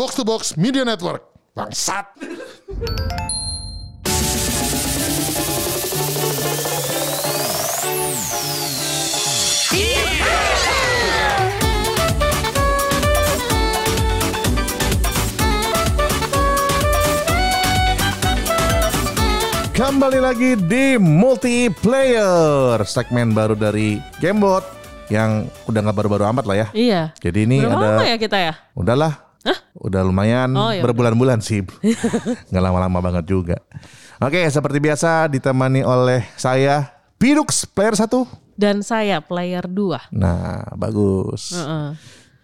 Box to Box Media Network. Bangsat. Kembali lagi di multiplayer segmen baru dari Gamebot yang udah nggak baru-baru amat lah ya. Iya. Jadi ini Berapa ada lama ya kita ya? udahlah, udah lumayan Oh, ya udah. berbulan-bulan sih, nggak lama-lama banget juga. Oke, seperti biasa ditemani oleh saya Pidux player satu. Dan saya player 2. Nah, bagus. Heeh.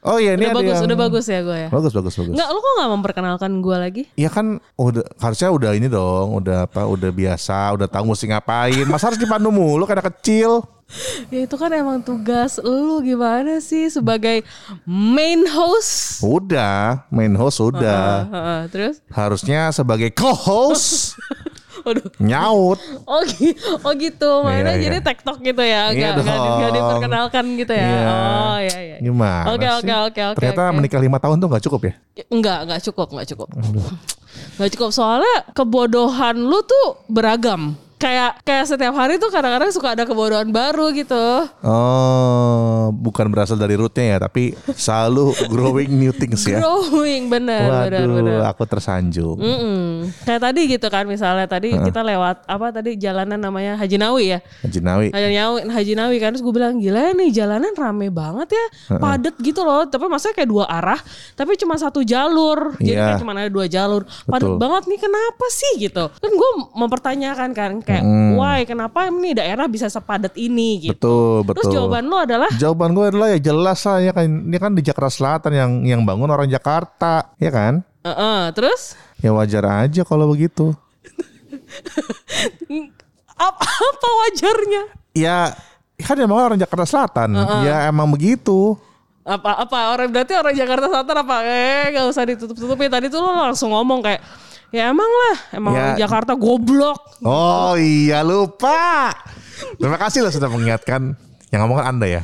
Oh iya, ini Udah ada bagus, yang- udah bagus ya gue ya. Bagus, bagus, bagus. Enggak, lu kok gak memperkenalkan gue lagi? Ya kan udah harusnya udah ini dong, udah apa, udah biasa, udah tahu mesti ngapain. Masa harus dipandu mulu anak kecil? Ya itu kan emang tugas lu gimana sih sebagai main host? Udah, main host udah. Heeh, terus? Harusnya sebagai co-host Waduh. nyaut. Oh, oh gitu, Iya, mana iya. jadi tektok gitu ya? Iya Gak, diperkenalkan gitu ya? Iya. Oh iya iya. Gimana Oke sih? oke oke oke. Ternyata oke. menikah lima tahun tuh gak cukup ya? Enggak, enggak cukup, enggak cukup. Enggak cukup soalnya kebodohan lu tuh beragam. Kayak kayak setiap hari tuh kadang-kadang suka ada kebodohan baru gitu. Oh, bukan berasal dari rootnya ya, tapi selalu growing new things ya. Growing bener bener Waduh, bener. aku tersanjung. Mm-mm. Kayak tadi gitu kan misalnya tadi kita lewat apa tadi jalanan namanya Haji Nawi ya. Haji Nawi. Haji Nawi, Haji Nawi kan terus gue bilang gila nih jalanan rame banget ya, padet gitu loh. Tapi maksudnya kayak dua arah, tapi cuma satu jalur. Jadi Iya. kayak cuma ada dua jalur. Padet Betul. banget nih kenapa sih gitu? Kan gue mempertanyakan kan kayak why kenapa ini daerah bisa sepadat ini gitu. Betul, betul. Terus jawaban lu adalah Jawaban gue adalah ya jelas lah ya kan ini kan di Jakarta Selatan yang yang bangun orang Jakarta, ya kan? "Heeh." terus Ya wajar aja kalau begitu. apa, apa wajarnya? Ya kan yang bangun orang Jakarta Selatan. Ya emang begitu. apa apa orang berarti orang Jakarta Selatan apa eh gak usah ditutup tutupin tadi tuh lo langsung ngomong kayak ya emang lah emang Ya. Jakarta goblok Oh iya lupa. Terima kasih loh sudah mengingatkan. Yang ngomong kan Anda ya.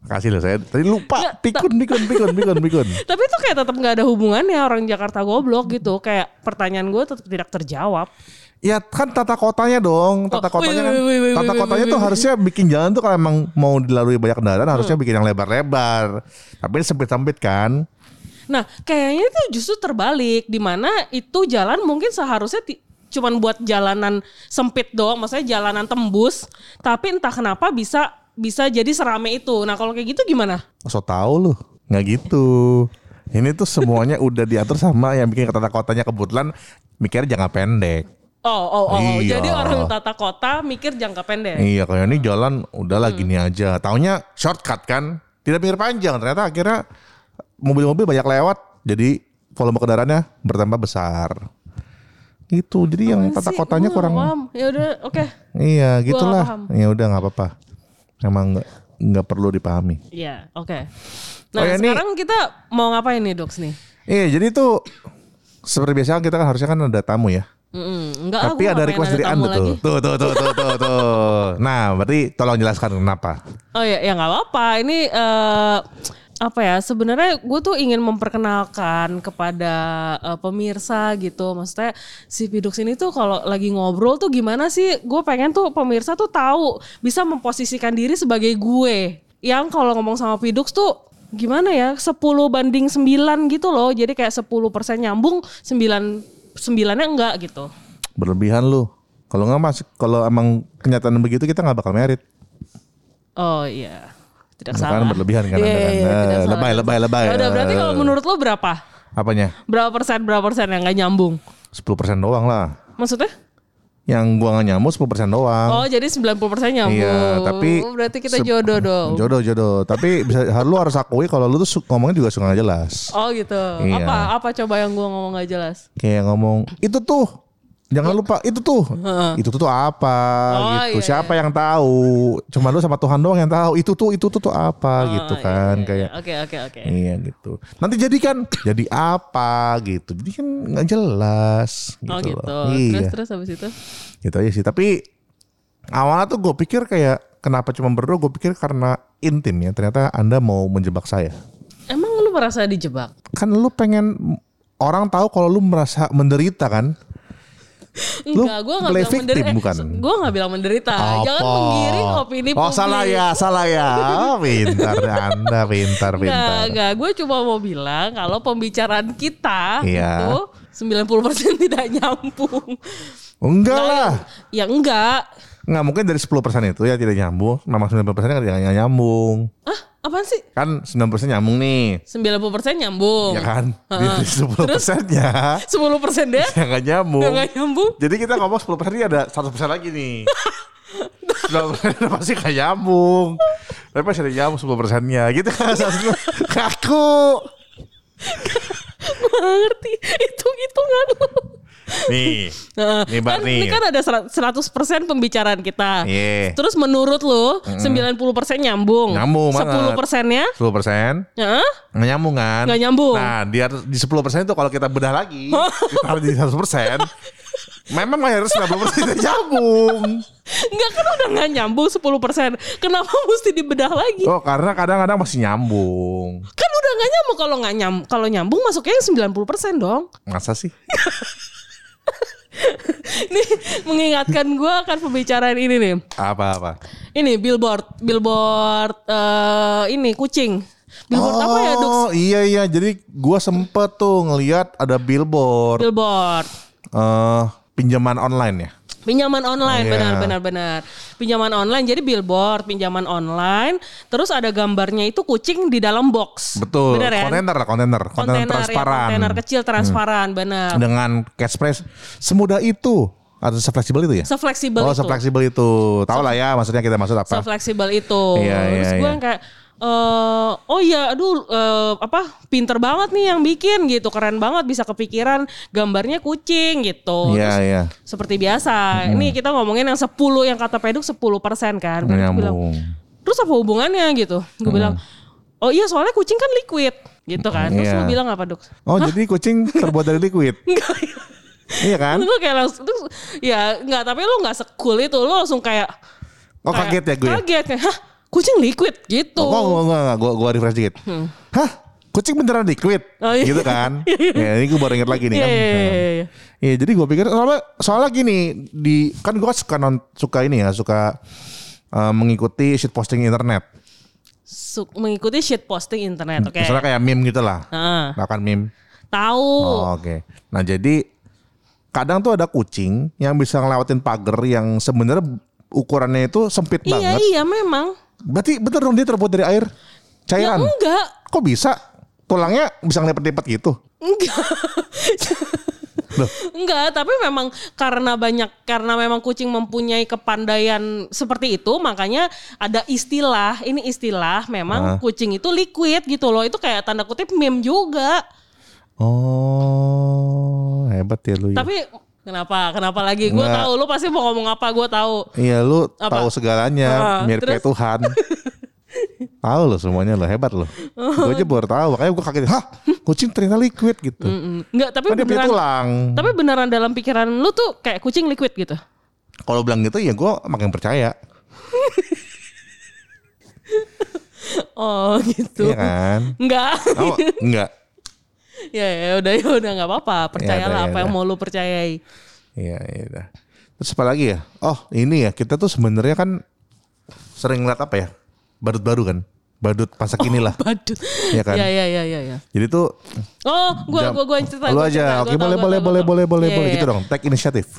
Terima kasih loh saya tadi lupa. Ya, Pikun, pikun, pikun, pikun, pikun. tapi itu kayak tetap nggak ada hubungannya orang Jakarta goblok gitu kayak pertanyaan gue tetap tidak terjawab Ya kan tata kotanya dong, tata Oh, kotanya wih, kan, tata kotanya tuh harusnya bikin jalan tuh kalau emang mau dilalui banyak kendaraan harusnya Hmm. bikin yang lebar-lebar. Tapi ini sempit-sempit kan. Nah kayaknya itu justru terbalik di mana itu jalan mungkin seharusnya cuman buat jalanan sempit doang maksudnya jalanan tembus tapi entah kenapa bisa bisa jadi serame itu nah kalau kayak gitu gimana So tau lu, nggak gitu. Ini tuh semuanya udah diatur sama yang bikin tata kotanya kebetulan mikirnya jangka pendek. Oh, oh, oh. Iya. Jadi orang tata kota mikir jangka pendek. Iya kayak ini jalan udahlah Hmm. gini aja. Taunya shortcut kan, tidak pikir panjang. Ternyata akhirnya mobil-mobil banyak lewat, jadi volume kendaraannya bertambah besar. Gitu. Jadi yang tata Sih, kotanya gua kurang. paham. Ya udah, oke. Iya nggak gitulah. Ya udah nggak apa-apa. Emang nggak nggak perlu dipahami. Iya, oke. Nah, Oh, ya, ini- sekarang kita mau ngapain nih, Doks nih? Iya jadi tuh seperti biasa kita kan harusnya kan ada tamu ya. Mm-mm. Enggak, Tapi ada request dari anda tuh. Tuh tuh tuh tuh tuh tuh. Nah berarti tolong jelaskan kenapa. Oh ya, ya nggak apa-apa. Ini eh, apa ya? Sebenarnya gue tuh ingin memperkenalkan kepada eh, pemirsa gitu. Maksudnya si Pidux ini tuh kalau lagi ngobrol tuh gimana sih? Gue pengen tuh pemirsa tuh tahu bisa memposisikan diri sebagai gue. Yang kalau ngomong sama Pidux tuh gimana ya? 10 banding 9 gitu loh. Jadi kayak 10% nyambung, 9 sembilannya enggak gitu. Berlebihan lu. Kalau nggak masuk, kalau emang kenyataan begitu kita nggak bakal merit. Oh iya. Tidak salah. berlebihan kan Iya, Anda kan. iya, Eh, tidak salah. lebay, lebay, lebay. Ya udah berarti kalau Eh. menurut lo berapa? Apanya? Berapa persen berapa persen yang nggak nyambung? 10% doang lah. Maksudnya? Yang gua nggak nyamuk 10% doang. Oh jadi 90 persen nyambung. Iya, tapi Oh, berarti kita jodoh dong. Jodoh, jodoh. Tapi bisa lu harus akui kalau lu tuh ngomongnya juga suka nggak jelas. Oh gitu. Iya. Apa apa coba yang gua ngomong nggak jelas? Kayak ngomong itu tuh Jangan lupa itu tuh. Itu tuh, tuh apa Oh, gitu. iya, Siapa yang tahu? Cuma lu sama Tuhan doang yang tahu. Itu tuh itu tuh tuh apa gitu Oh, kan iya, iya, kayak iya. Oke oke oke. Iya gitu. Nanti jadi kan jadi apa gitu. Jadi kan nggak jelas gitu. Oh gitu. loh. Terus Iya. terus habis itu? Gitu aja sih. Tapi awalnya tuh gue pikir kayak kenapa cuma berdua? Gue pikir karena intim ya. Ternyata anda mau menjebak saya. Emang lu merasa dijebak? Kan lu pengen orang tahu kalau lu merasa menderita kan? Enggak, gue play bilang victim, menderita. bukan? Gue nggak bilang menderita. Jangan menggiring opini Oh publik. salah ya, salah ya. Oh, pintar anda, pintar, Enggak, pintar. enggak. Gue cuma mau bilang kalau pembicaraan kita Iya. itu 90% tidak nyambung. Enggak Nah, lah. Ya enggak. Nggak mungkin dari 10% itu ya tidak nyambung. Nama 90% kan tidak nyambung. Ah, apaan sih? Kan 90% nyambung nih. 90% nyambung. Ya kan? Heeh. Di 10% nya 10% deh. yang nggak nyambung. Yang nggak nyambung. Jadi kita ngomong 10% ini ada 100% lagi nih. 90% pasti gak nyambung. Tapi masih ada nyambung 10% nya. Gitu kan. Kaku. Nggak ngerti. Itu hitungan lu. Nih. Nah, Nih, Bar, kan, nih. ini kan ada serat- 100% pembicaraan kita. Iya. Terus menurut lu 90% nyambung. Nyambung banget. 10 persennya 10% Hah? nggak nyambung kan? Nggak nyambung. Nah, di di 10% itu kalau kita bedah lagi, ditaruh di 100%, memang mayoritas 90% tidak nyambung. Enggak kan udah nggak nyambung 10%. Kenapa mesti dibedah lagi? Oh, karena kadang-kadang masih nyambung. Kan udah nggak nyambung kalau nggak nyambung. Kalau nyambung masuknya yang 90% dong. Masa sih? Nih mengingatkan gue akan pembicaraan ini nih. Apa-apa? Ini billboard, billboard eh ini kucing. Billboard apa ya, Dux? Oh iya iya jadi gua sempet tuh ngelihat ada billboard Billboard. eh pinjaman online ya. Pinjaman online, Iya. benar benar benar. Pinjaman online jadi billboard, pinjaman online, terus ada gambarnya itu kucing di dalam box. Betul. Benar ya? Kontainer lah kontainer, kontainer ya, transparan. Hmm. kontainer kecil transparan, benar. Dengan cash price semudah itu atau sefleksibel itu ya? Sefleksibel oh, itu. sefleksibel itu. Tahu lah ya maksudnya kita maksud apa? Sefleksibel itu. Iya, Terus iya, gue iya. kayak eh oh iya aduh eh, apa pinter banget nih yang bikin gitu keren banget bisa kepikiran gambarnya kucing gitu Iya Terus iya. seperti biasa ini kita ngomongin yang 10 yang kata peduk 10% kan Terus gue bilang terus apa hubungannya gitu gue bilang oh iya soalnya kucing kan liquid gitu kan terus Iya. lu bilang apa dok Oh jadi kucing terbuat dari liquid? enggak iya kan? lu kayak langsung terus, ya enggak tapi lu nggak sekul itu lu langsung kayak Oh kaget ya gue? kaget kayak hah kucing liquid gitu Oh, enggak, enggak, enggak, Gue, gue refresh dikit. Hah? Kucing beneran liquid? Oh, iya. Gitu kan? ya ini gue baru inget lagi nih Iya, kan. iya, iya, iya. Iya jadi gue pikir soalnya, soalnya gini di kan gue suka non, suka ini ya suka eh, mengikuti shit posting internet. Su- mengikuti shit posting internet oke Misalnya kayak meme gitu lah. Nah, Nah, kan meme. tahu Oh, Oke. Nah jadi kadang tuh ada kucing yang bisa ngelewatin pagar yang sebenarnya ukurannya itu sempit iya banget. iya memang Berarti bener dong dia terbuat dari air ya cairan. enggak Kok bisa? Tulangnya bisa ngelipet-lipet gitu. enggak Loh. Enggak, tapi memang karena banyak karena memang kucing mempunyai kepandaian seperti itu, makanya ada istilah. Ini istilah memang Ah. kucing itu liquid gitu loh. Itu kayak tanda kutip meme juga. Oh, hebat ya lu ya. Tapi kenapa? Kenapa lagi? Gue tahu lu pasti mau ngomong apa, gue tahu. Iya lu Apa? tahu segalanya, Ah, mirip kayak? Tuhan. tahu lo semuanya lo hebat lo. gue aja baru tahu, makanya gue kaget. Hah, kucing ternyata liquid gitu. Enggak, tapi Kan beneran tulang. tapi beneran dalam pikiran lu tuh kayak kucing liquid gitu. Kalau bilang gitu ya gue makin percaya. Oh, gitu. Iya kan? Enggak. Oh, enggak. ya ya udah ya udah nggak apa-apa. Percayalah Ya udah, ya apa yang udah. mau lu percayai. Iya, iya. udah. Terus apa lagi ya? Oh, ini ya kita tuh sebenarnya kan sering ngeliat apa ya? Badut baru kan? Badut masa kini lah. Badut. Iya kan? Ya ya ya ya ya. Jadi tuh Oh, gua jam- gua gua yang cerita. Lu gua aja. Oke, gua boleh gua boleh tahu, boleh gua boleh boleh Iya, boleh iya, gitu iya. dong. Take initiative.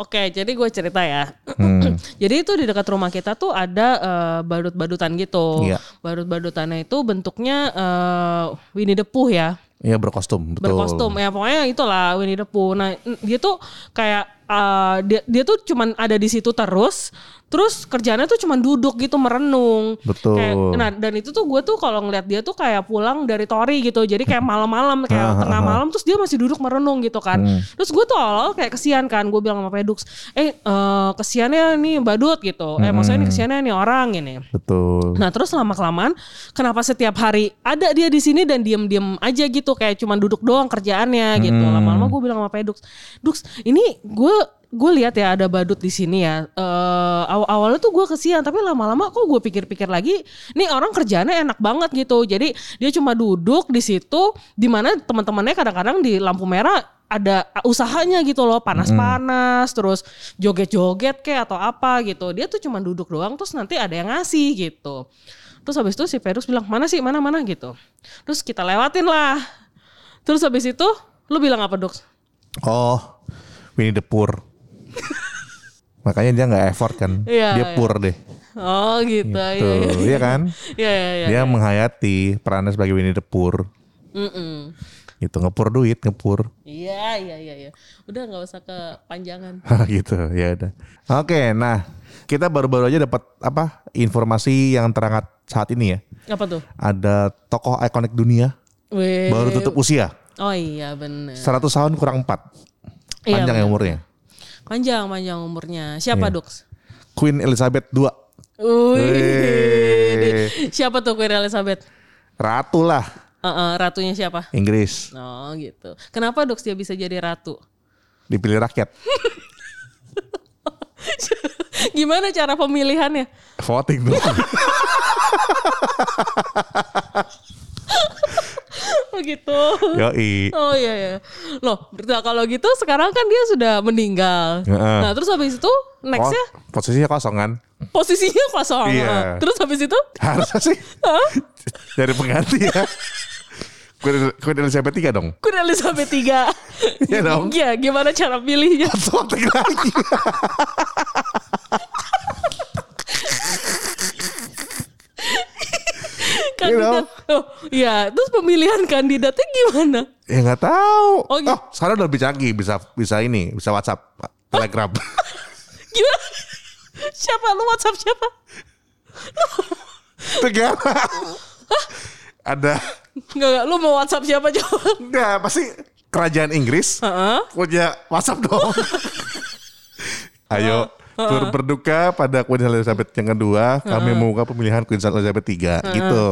Oke, jadi gue cerita ya. Hmm. jadi itu di dekat rumah kita tuh ada eh, badut-badutan gitu. Iya. Badut-badutannya itu bentuknya eh, Winnie the Pooh ya. Iya berkostum, betul. berkostum ya pokoknya itulah Winnie the Pooh. Nah dia tuh kayak uh, dia dia tuh cuman ada di situ terus, terus kerjanya tuh cuman duduk gitu merenung. Betul. Kayak, nah dan itu tuh gue tuh kalau ngeliat dia tuh kayak pulang dari Tori gitu, jadi kayak malam-malam kayak Ah, tengah ah, ah. malam terus dia masih duduk merenung gitu kan. Hmm. Terus gue tuh awal kayak kesian kan, gue bilang sama Pedux, eh uh, kesiannya nih badut gitu, eh maksudnya Hmm. nih kesiannya nih orang ini. Betul. Nah terus lama kelamaan kenapa setiap hari ada dia di sini dan diem-diem aja gitu kayak cuman duduk doang kerjaannya gitu. Hmm. Lama-lama gue bilang sama Pedux, Dux ini gue gue lihat ya ada badut di sini ya. Eh awal awalnya tuh gue kesian, tapi lama-lama kok gue pikir-pikir lagi, nih orang kerjanya enak banget gitu. Jadi dia cuma duduk di situ, di mana teman-temannya kadang-kadang di lampu merah ada usahanya gitu loh, panas-panas, terus joget-joget kayak atau apa gitu. Dia tuh cuma duduk doang, terus nanti ada yang ngasih gitu. Terus habis itu si Pedus bilang mana sih mana mana gitu. Terus kita lewatin lah. Terus habis itu lu bilang apa dok? Oh, Winnie the Pooh. Makanya dia nggak effort kan. Iya, dia iya. pur deh. Oh gitu. Iya Tuh, iya. iya kan? Iya iya iya. Dia menghayati perannya sebagai Winnie the Pooh. Mm-mm. Gitu ngepur duit, ngepur. Iya iya iya iya. Udah nggak usah kepanjangan. gitu ya udah. Oke, nah kita baru-baru aja dapat apa informasi yang terangkat saat ini ya. Apa tuh? Ada tokoh ikonik dunia Weh. baru tutup usia. Oh iya bener. 100 tahun kurang 4. Iya, Panjang ya bener. umurnya. Panjang panjang umurnya. Siapa Iya. dok? Queen Elizabeth II. Wih. Siapa tuh Queen Elizabeth? Ratu lah Eh, eh, ratunya siapa? Inggris. Oh gitu. Kenapa dok dia bisa jadi ratu? Dipilih rakyat. Gimana cara pemilihannya? Voting dong. Oh gitu. Yoi. Oh iya ya. Loh, nah kalau gitu sekarang kan dia sudah meninggal. Heeh. Nah, terus habis itu nextnya Oh, posisinya kosong kan? posisinya kosong. Iya. Terus habis itu Harusnya sih dari pengganti ya. Queen, Elizabeth III dong. Queen Elizabeth III. Iya dong. Iya, gimana cara pilihnya? Lagi. Kandidat. Oh, iya. Terus pemilihan kandidatnya gimana? Ya nggak tahu. Oh, Oh, gitu. sekarang udah lebih canggih, bisa bisa ini, bisa WhatsApp, Telegram. Gimana? Siapa lu WhatsApp siapa? Gimana? Ada Enggak, enggak. Lu mau WhatsApp siapa coba? enggak pasti kerajaan Inggris Heeh. punya WhatsApp dong. Ayo tur berduka pada Queen Elizabeth yang kedua, kami membuka pemilihan Queen Elizabeth III gitu.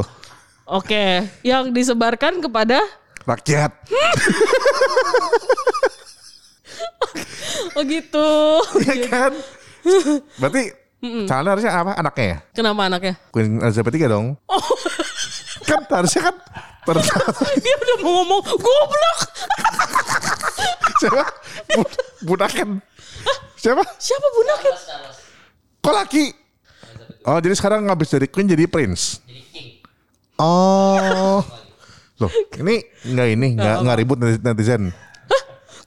Oke, yang disebarkan kepada Rakyat. Oh gitu. Iya kan? Berarti calonnya harusnya apa? Anaknya ya? Kenapa anaknya? Queen Elizabeth III dong. kan harusnya kan Dia udah mau ngomong goblok. siapa? Bu- Budakan. Siapa? Siapa bunaknya? Kok laki? Oh jadi sekarang ngabis dari Queen jadi Prince. Oh. Loh ini nggak ini nggak nggak ribut netizen.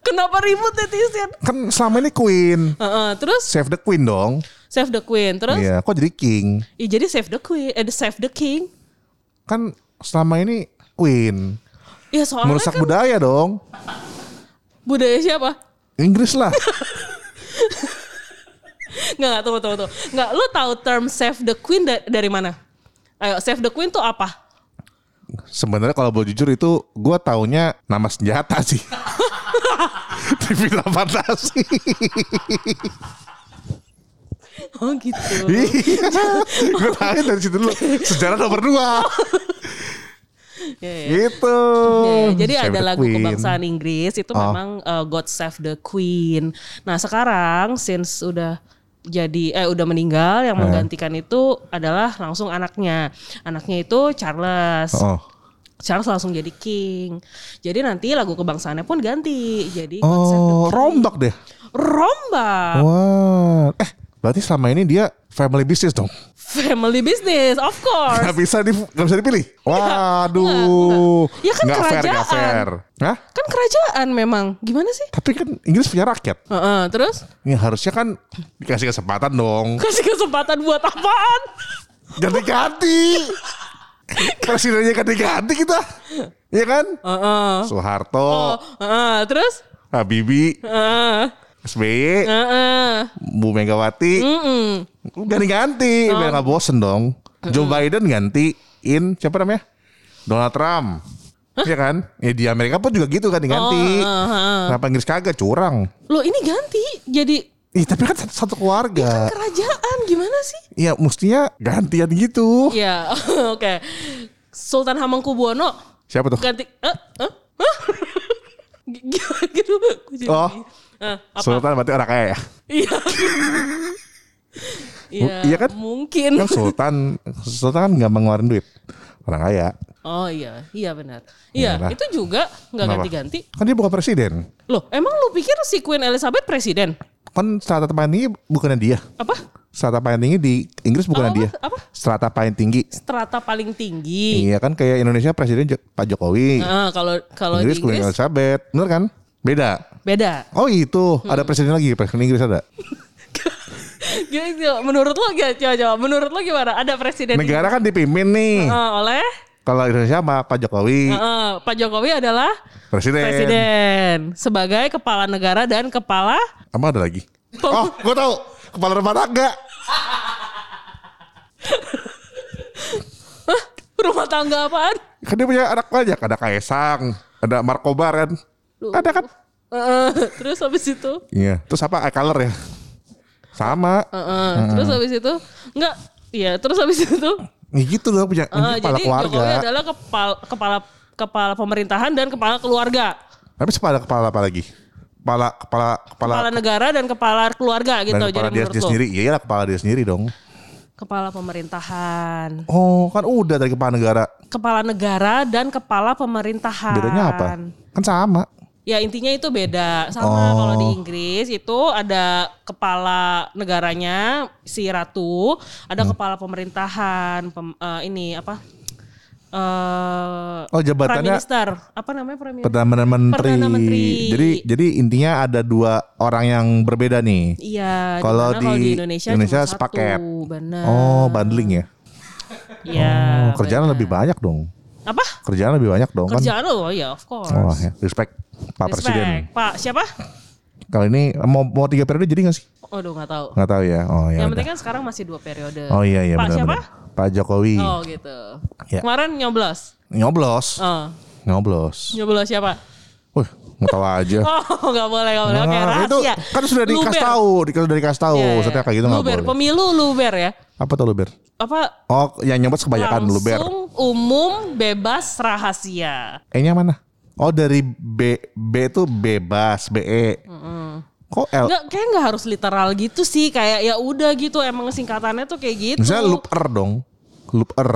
Kenapa ribut netizen? Kan selama ini Queen. Heeh, terus Save the Queen dong. save the queen. Terus Iya. Kok jadi King? Ih, jadi save the queen, eh save the king. Kan selama ini Queen. Ya soalnya Merusak kan budaya dong. budaya siapa? Inggris lah. Nggak, nggak, tunggu, tunggu, tunggu. Nggak, lu tahu term save the queen da- dari mana? Ayo, save the queen tuh apa? Sebenarnya kalau boleh jujur itu gue taunya nama senjata sih. Film fantasi. Oh gitu. gue tahu dari situ dulu. Sejarah nomor dua. Ya, ya. Gitu. Ya, jadi Save ada lagu Queen. kebangsaan Inggris itu Oh. memang uh, God Save the Queen. Nah sekarang since udah jadi eh udah meninggal yang menggantikan itu adalah langsung anaknya. Anaknya itu Charles. Oh. Charles langsung jadi king. Jadi nanti lagu kebangsaannya pun ganti. Jadi Oh, rombak deh. Rombak. Wah. Eh, berarti selama ini dia family business dong. Family business, of course. Gak bisa di, gak bisa dipilih. Waduh. enggak. Ya kan Nggak fair, nggak kerajaan. fair. Hah? Kan kerajaan memang. Gimana sih? Tapi kan Inggris punya rakyat. Heeh, terus Ya harusnya kan dikasih kesempatan dong. kasih kesempatan buat apaan? Ganti-ganti. Presidennya ganti-ganti kita. Iya kan? Heeh. Soeharto, Oh, heeh, terus? Habibie, Heeh. SBY, Heeh. Bu Megawati. Mm-mm. Ganti-ganti biar nggak bosen dong. Joe Biden gantiin siapa namanya? Donald Trump. Iya kan? Ya di Amerika pun juga gitu ganti-ganti. Oh, heeh, heeh. Kenapa Inggris kagak curang? Loh ini ganti jadi Ih, tapi kan satu, satu keluarga. kerajaan gimana sih? Iya, mestinya gantian gitu. Ya, oke. Sultan Hamengkubuwono Siapa tuh? ganti eh eh Hah? Gitu? Oh, Eh, apa? Sultan berarti orang kaya ya. Iya. Iya, Iya kan? Mungkin. Kan Sultan, Sultan kan nggak mengeluarin duit. Orang kaya. Oh iya, iya benar. Iya, Iyalah. itu juga nggak ganti-ganti. Kan dia bukan presiden. Loh, emang lu pikir si Queen Elizabeth presiden? Kan strata paling tinggi bukannya dia. Apa? Strata paling tinggi di Inggris bukannya Apa, dia. apa? Strata paling tinggi. Strata paling tinggi. Iya kan kayak Indonesia presiden Pak Jokowi. Nah, kalau kalau di Inggris Queen Inggris Elizabeth. Bener kan? Beda. beda. Oh itu, Hmm. ada presiden lagi, presiden Inggris ada. Gitu. Menurut lo gak? Coba, coba. Menurut lo gimana? Ada presiden Negara kan dipimpin nih. Eh, oleh Kalau Indonesia sama Pak Jokowi, eh, Pak Jokowi adalah presiden. presiden sebagai kepala negara dan kepala Apa ada lagi? Oh, gue tahu. Kepala rumah tangga. rumah tangga apaan? Kan dia punya anak banyak. Ada Kaisang, ada Markobar kan. Ada kan? Eh, terus habis itu, Iya. Terus apa? Eye color ya? Sama. eh, eh, terus habis itu, enggak, iya, terus habis itu, Ya gitu loh punya eh, kepala jadi keluarga. Jokowi adalah kepala kepala kepala pemerintahan dan kepala keluarga, Tapi kepala kepala apa lagi? Kepala kepala kepala, kepala negara dan kepala keluarga gitu. dan jadi kepala dia, menurut dia lo, sendiri. Iya lah kepala dia sendiri dong. kepala pemerintahan, Oh, kan udah dari kepala negara. kepala negara dan kepala pemerintahan. Bedanya apa? Kan sama. Ya intinya itu beda sama Oh. kalau di Inggris itu ada kepala negaranya si ratu, ada Hmm. kepala pemerintahan pem- eh, ini apa? eh Oh, Prime jabatannya Minister. Apa namanya Prime Minister? Perdana Menteri. Perdana Menteri. Jadi jadi intinya ada dua orang yang berbeda nih. Iya, Kalau di mana di Indonesia, Indonesia cuma sepaket. Satu. Oh, bundling ya. Iya. Oh, kerjaan lebih banyak dong. Apa? Kerjaan lebih banyak dong kan. Kerjaan oh ya of course. Oh, ya. respect Pak Respect. Presiden. Pak siapa? Kali ini mau mau tiga periode jadi gak sih? Waduh nggak tahu. Nggak tahu ya. Oh ya. Yang udah. penting kan sekarang masih dua periode. Oh iya iya Pak benar siapa? benar. Pak Jokowi. Oh gitu. Ya. Kemarin nyoblos. Nyoblos. Oh, Nyoblos. nyoblos siapa? Wih, nggak tahu aja. Oh, nggak boleh, nggak boleh. Oke, Nah, itu rahasia. kan sudah dikasih Luber. tahu, dikasih sudah dikasih tahu. Iya. Setiap kayak gitu nggak Luber, boleh. pemilu luber ya. Apa tuh luber? Apa? Oh, yang nyoblos kebanyakan luber. Langsung umum bebas rahasia. E-nya mana? Oh, dari B B itu bebas, BE. Kok L? Nggak, kayak nggak harus literal gitu sih. Kayak ya udah gitu. Emang singkatannya tuh kayak gitu. Misalnya loop R dong. Loop R.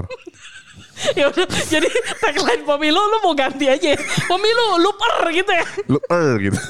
ya udah. Jadi tagline pemilu lu mau ganti aja. ya. Pemilu looper gitu ya. loop R gitu.